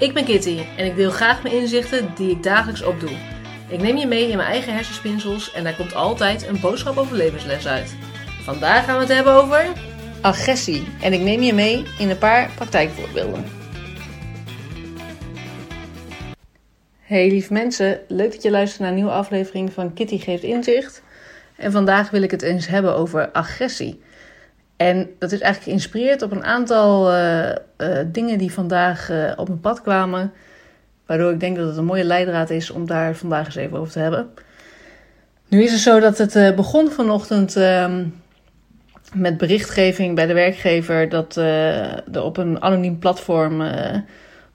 Ik ben Kitty en ik deel graag mijn inzichten die ik dagelijks opdoe. Ik neem je mee in mijn eigen hersenspinsels en daar komt altijd een boodschap over levensles uit. Vandaag gaan we het hebben over agressie en ik neem je mee in een paar praktijkvoorbeelden. Hey lieve mensen, leuk dat je luistert naar een nieuwe aflevering van Kitty geeft inzicht. En vandaag wil ik het eens hebben over agressie. En dat is eigenlijk geïnspireerd op een aantal uh, uh, dingen die vandaag uh, op mijn pad kwamen. Waardoor ik denk dat het een mooie leidraad is om daar vandaag eens even over te hebben. Nu is het zo dat het begon vanochtend ehm, met berichtgeving bij de werkgever dat er op een anoniem platform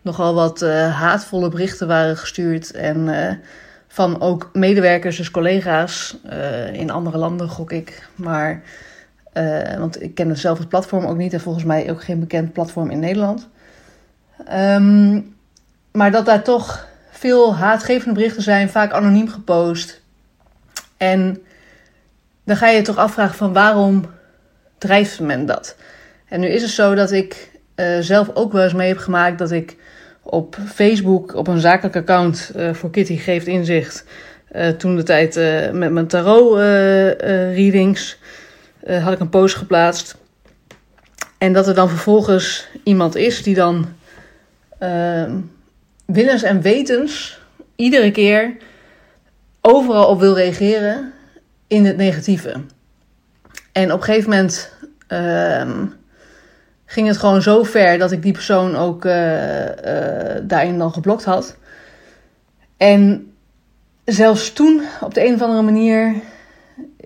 nogal wat haatvolle berichten waren gestuurd. En van ook medewerkers, dus collega's in andere landen, gok ik. Maar uh, want ik ken zelf het platform ook niet en volgens mij ook geen bekend platform in Nederland. Um, maar dat daar toch veel haatgevende berichten zijn, vaak anoniem gepost. En dan ga je je toch afvragen van waarom drijft men dat? En nu is het zo dat ik uh, zelf ook wel eens mee heb gemaakt dat ik op Facebook op een zakelijk account uh, voor Kitty geeft inzicht. toen de tijd met mijn tarot readings uh, had ik een post geplaatst. En dat er dan vervolgens iemand is die dan uh, willens en wetens iedere keer overal op wil reageren in het negatieve. En op een gegeven moment uh, ging het gewoon zo ver dat ik die persoon ook uh, daarin dan geblokt had. En zelfs toen, op de een of andere manier,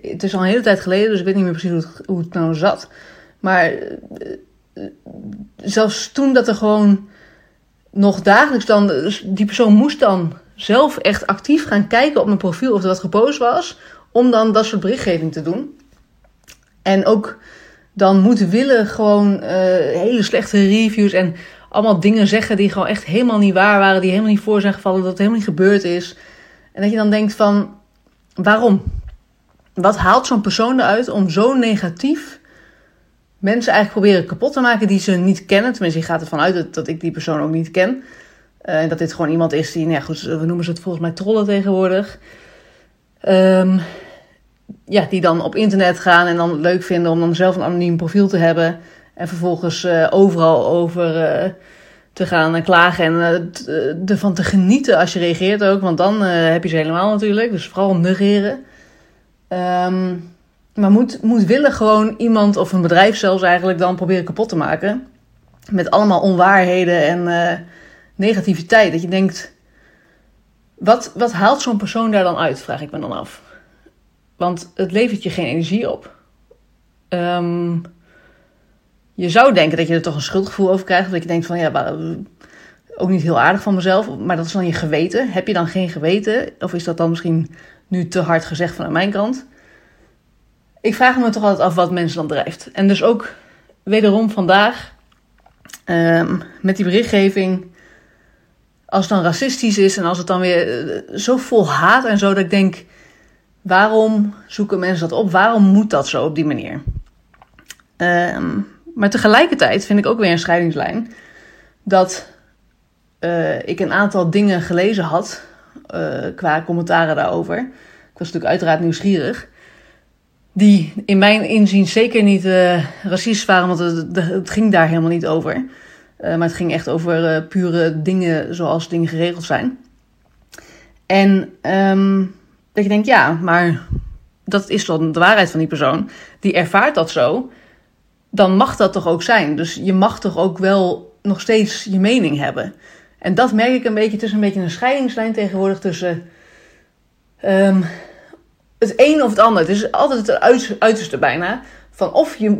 het is al een hele tijd geleden, dus ik weet niet meer precies hoe het, nou zat. Maar eh, zelfs toen dat er gewoon nog dagelijks dan, dus die persoon moest dan zelf echt actief gaan kijken op mijn profiel of er wat gepost was, om dan dat soort berichtgeving te doen. En ook dan moeten willen gewoon uh, hele slechte reviews en allemaal dingen zeggen die gewoon echt helemaal niet waar waren, die helemaal niet voor zijn gevallen, dat het helemaal niet gebeurd is. En dat je dan denkt van, waarom? Wat haalt zo'n persoon eruit om zo negatief mensen eigenlijk proberen kapot te maken die ze niet kennen? Tenminste, je gaat ervan uit dat, ik die persoon ook niet ken. Uh, dat dit gewoon iemand is die, nou ja, we noemen ze het volgens mij trollen tegenwoordig. Um, ja, die dan op internet gaan en dan leuk vinden om dan zelf een anoniem profiel te hebben. En vervolgens uh, overal over uh, te gaan klagen en ervan te genieten als je reageert ook. Want dan heb je ze helemaal natuurlijk. Dus vooral negeren. Um, maar moet, moet willen gewoon iemand of een bedrijf zelfs eigenlijk dan proberen kapot te maken. Met allemaal onwaarheden en uh, negativiteit. Dat je denkt, wat, wat haalt zo'n persoon daar dan uit, vraag ik me dan af. Want het levert je geen energie op. Um, je zou denken dat je er toch een schuldgevoel over krijgt. Dat je denkt van ja, ook niet heel aardig van mezelf. Maar dat is dan je geweten. Heb je dan geen geweten? Of is dat dan misschien nu te hard gezegd vanuit mijn kant. Ik vraag me toch altijd af wat mensen dan drijft. En dus ook wederom vandaag um, met die berichtgeving. Als het dan racistisch is en als het dan weer uh, zo vol haat en zo, dat ik denk: waarom zoeken mensen dat op? Waarom moet dat zo op die manier? Um, maar tegelijkertijd vind ik ook weer een scheidingslijn dat uh, ik een aantal dingen gelezen had uh, qua commentaren daarover. Ik was natuurlijk uiteraard nieuwsgierig. Die in mijn inzien zeker niet uh, racistisch waren, want het, het, ging daar helemaal niet over. Uh, maar het ging echt over pure dingen zoals dingen geregeld zijn. En um, dat je denkt, ja, maar dat is dan de waarheid van die persoon. Die ervaart dat zo. Dan mag dat toch ook zijn. Dus je mag toch ook wel nog steeds je mening hebben. En dat merk ik een beetje. Is een beetje een scheidingslijn tegenwoordig tussen um, het een of het ander. Het is altijd het uiterste bijna. Van of je,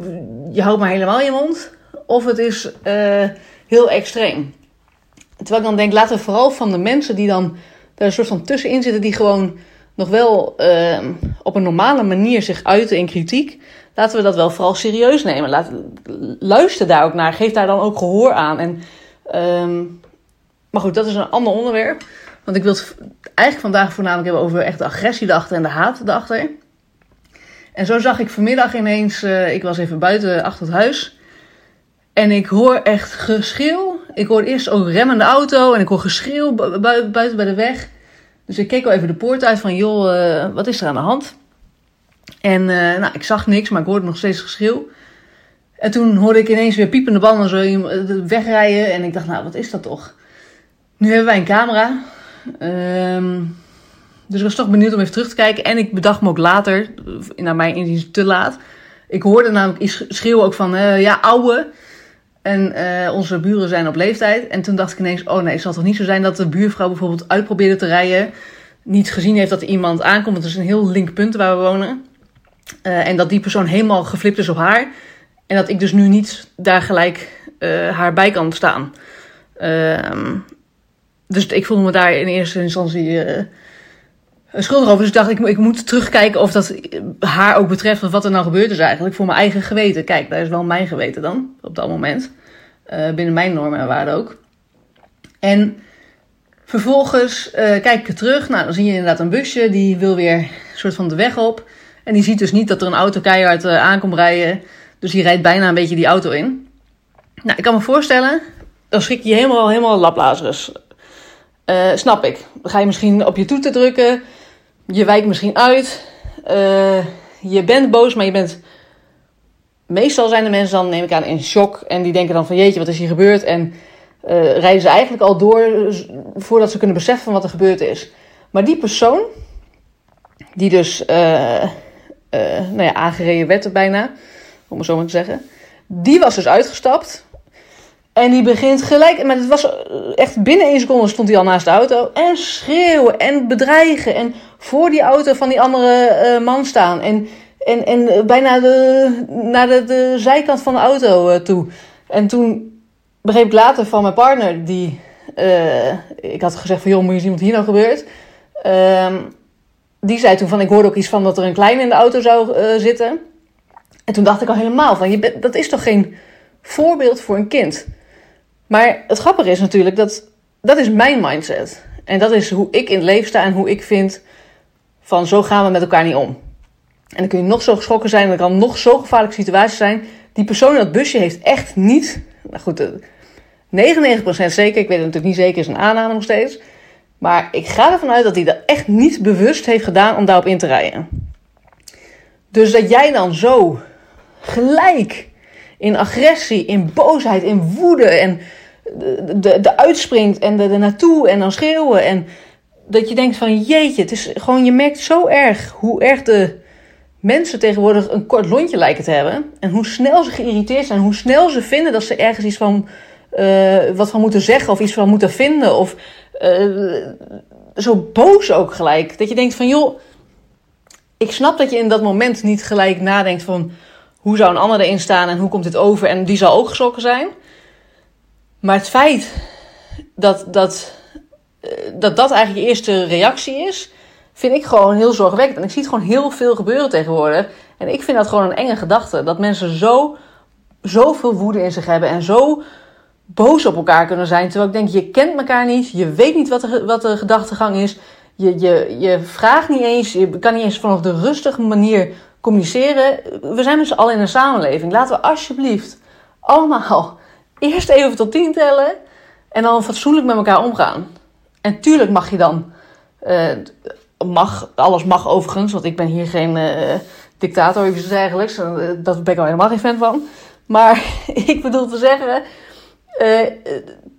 je houdt maar helemaal je mond, of het is uh, heel extreem. Terwijl ik dan denk, laten we vooral van de mensen die dan daar een soort van tussenin zitten, die gewoon nog wel uh, op een normale manier zich uiten in kritiek, laten we dat wel vooral serieus nemen. Laat, luister daar ook naar, geef daar dan ook gehoor aan. En um, maar goed, dat is een ander onderwerp. Want ik wil het eigenlijk vandaag voornamelijk hebben over echt de agressie erachter en de haat erachter. En zo zag ik vanmiddag ineens, uh, ik was even buiten achter het huis. En ik hoor echt geschreeuw Ik hoorde eerst ook remmende auto en ik hoor geschreeuw buiten bij de weg. Dus ik keek al even de poort uit van, joh, uh, wat is er aan de hand? En uh, nou, ik zag niks, maar ik hoorde nog steeds geschreeuw. En toen hoorde ik ineens weer piepende banden zo wegrijden. En ik dacht, nou, wat is dat toch? Nu hebben wij een camera. Um, dus ik was toch benieuwd om even terug te kijken. En ik bedacht me ook later, naar mijn inziens te laat. Ik hoorde namelijk schreeuwen ook van, uh, ja, ouwe. En uh, onze buren zijn op leeftijd. En toen dacht ik ineens, oh nee, het zal toch niet zo zijn dat de buurvrouw bijvoorbeeld uitprobeerde te rijden. Niet gezien heeft dat er iemand aankomt. Het is een heel link punt waar we wonen. En dat die persoon helemaal geflipt is op haar. En dat ik dus nu niet daar gelijk haar bij kan staan. Ehm, dus ik voelde me daar in eerste instantie schuldig over. Dus ik dacht, ik, ik moet terugkijken of dat haar ook betreft. Of wat er nou gebeurd is eigenlijk. Voor mijn eigen geweten. Kijk, daar is wel mijn geweten dan. Op dat moment. Uh, binnen mijn normen en waarden ook. En vervolgens uh, kijk ik terug. Nou, dan zie je inderdaad een busje. Die wil weer een soort van de weg op. En die ziet dus niet dat er een auto keihard uh, aankomt rijden. Dus die rijdt bijna een beetje die auto in. Nou, ik kan me voorstellen. Dan schrik je helemaal, helemaal laplazerus. Uh, snap ik. Ga je misschien op je toeter drukken. Je wijkt misschien uit. Uh, je bent boos, maar je bent. Meestal zijn de mensen dan, neem ik aan, in shock. En die denken dan van jeetje, wat is hier gebeurd? En uh, rijden ze eigenlijk al door voordat ze kunnen beseffen van wat er gebeurd is. Maar die persoon, die dus nou ja, aangereden werd bijna, om het zo maar te zeggen. Die was dus uitgestapt. En die begint gelijk, maar het was echt binnen één seconde stond hij al naast de auto. En schreeuwen en bedreigen. En voor die auto van die andere uh, man staan. En, en, en bijna de, naar de, de zijkant van de auto toe. En toen begreep ik later van mijn partner, die. Ik had gezegd van joh, moet je zien wat hier nou gebeurt. Ehm, die zei toen van ik hoorde ook iets van dat er een klein in de auto zou zitten. En toen dacht ik al helemaal van je dat is toch geen voorbeeld voor een kind. Maar het grappige is natuurlijk dat dat is mijn mindset. En dat is hoe ik in het leven sta en hoe ik vind van zo gaan we met elkaar niet om. En dan kun je nog zo geschrokken zijn, en er kan nog zo gevaarlijke situatie zijn. Die persoon in dat busje heeft echt niet, nou goed, 99% zeker, ik weet het natuurlijk niet zeker, is een aanname nog steeds. Maar ik ga ervan uit dat hij dat echt niet bewust heeft gedaan om daarop in te rijden. Dus dat jij dan zo gelijk in agressie, in boosheid, in woede en de, de, de uitspringt en de, naartoe en dan schreeuwen. En dat je denkt van jeetje, het is gewoon, je merkt zo erg hoe erg de mensen tegenwoordig een kort lontje lijken te hebben. En hoe snel ze geïrriteerd zijn, hoe snel ze vinden dat ze ergens iets van, uh, wat van moeten zeggen of iets van moeten vinden. Of uh, zo boos ook gelijk. Dat je denkt van joh, ik snap dat je in dat moment niet gelijk nadenkt van hoe zou een ander erin staan en hoe komt dit over? En die zal ook geschrokken zijn. Maar het feit dat dat, eh, dat, dat eigenlijk je eerste reactie is, vind ik gewoon heel zorgwekkend. En ik zie het gewoon heel veel gebeuren tegenwoordig. En ik vind dat gewoon een enge gedachte. Dat mensen zo, zoveel woede in zich hebben en zo boos op elkaar kunnen zijn. Terwijl ik denk, je kent elkaar niet, je weet niet wat de, wat de gedachtegang is. Je, je, je vraagt niet eens, je kan niet eens vanaf de rustige manier communiceren. We zijn dus al in een samenleving. Laten we alsjeblieft allemaal eerst even tot tien tellen en dan fatsoenlijk met elkaar omgaan. En tuurlijk mag je dan, uh, mag, alles mag overigens, want ik ben hier geen uh, dictator of iets dergelijks. Uh, dat ben ik al helemaal geen fan van. Maar ik bedoel te zeggen,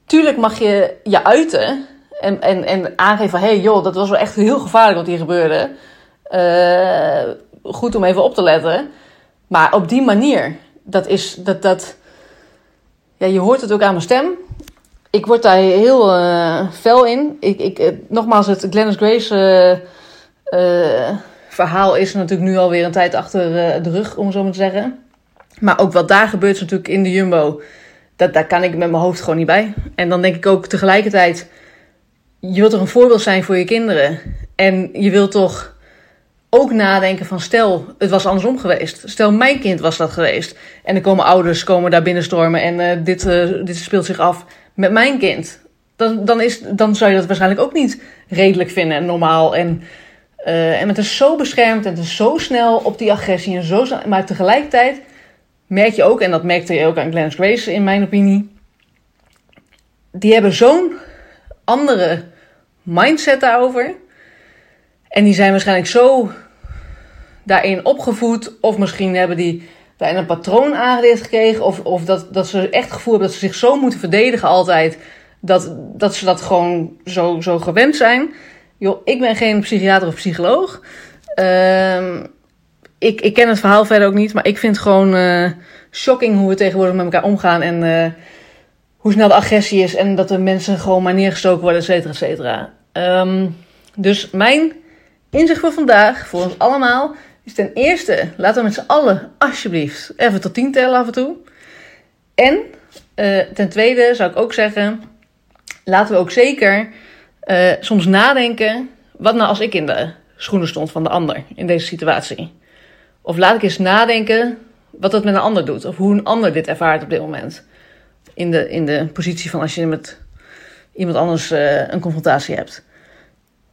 tuurlijk mag je je uiten en, en, en aangeven van, hé hey, joh, dat was wel echt heel gevaarlijk wat hier gebeurde goed om even op te letten. Maar op die manier, dat is, dat, dat, ja, je hoort het ook aan mijn stem. Ik word daar heel uh, fel in. Ik, ik, uh, nogmaals, het Glennis Grace uh, verhaal is natuurlijk nu alweer een tijd achter de rug, om zo maar te zeggen. Maar ook wat daar gebeurt natuurlijk in de Jumbo, dat, daar kan ik met mijn hoofd gewoon niet bij. En dan denk ik ook tegelijkertijd, je wilt toch een voorbeeld zijn voor je kinderen. En je wilt toch ook nadenken van stel, het was andersom geweest. Stel, mijn kind was dat geweest. En er komen ouders komen daar binnenstormen en uh, dit, uh, dit speelt zich af met mijn kind. Dan, dan, is, dan zou je dat waarschijnlijk ook niet redelijk vinden en normaal. En, uh, en het is zo beschermd en het is zo snel op die agressie. En zo, maar tegelijkertijd merk je ook, en dat merkte je ook aan Glennis Grace in mijn opinie. die hebben zo'n andere mindset daarover. En die zijn waarschijnlijk zo daarin opgevoed. Of misschien hebben die daarin een patroon aangeleerd gekregen. Of, of dat, dat ze echt het gevoel hebben dat ze zich zo moeten verdedigen altijd. Dat, dat ze dat gewoon zo, zo gewend zijn. Joh, ik ben geen psychiater of psycholoog. Ehm, ik, ik ken het verhaal verder ook niet. Maar ik vind het gewoon uh, shocking hoe we tegenwoordig met elkaar omgaan. En uh, hoe snel de agressie is. En dat de mensen gewoon maar neergestoken worden, et cetera, et cetera. Um, dus mijn inzicht voor vandaag, voor ons allemaal, is ten eerste, laten we met z'n allen alsjeblieft even tot tien tellen af en toe. En uh, ten tweede zou ik ook zeggen, laten we ook zeker uh, soms nadenken, wat nou als ik in de schoenen stond van de ander in deze situatie? Of laat ik eens nadenken wat dat met een ander doet, of hoe een ander dit ervaart op dit moment. In de, in de positie van als je met iemand anders uh, een confrontatie hebt.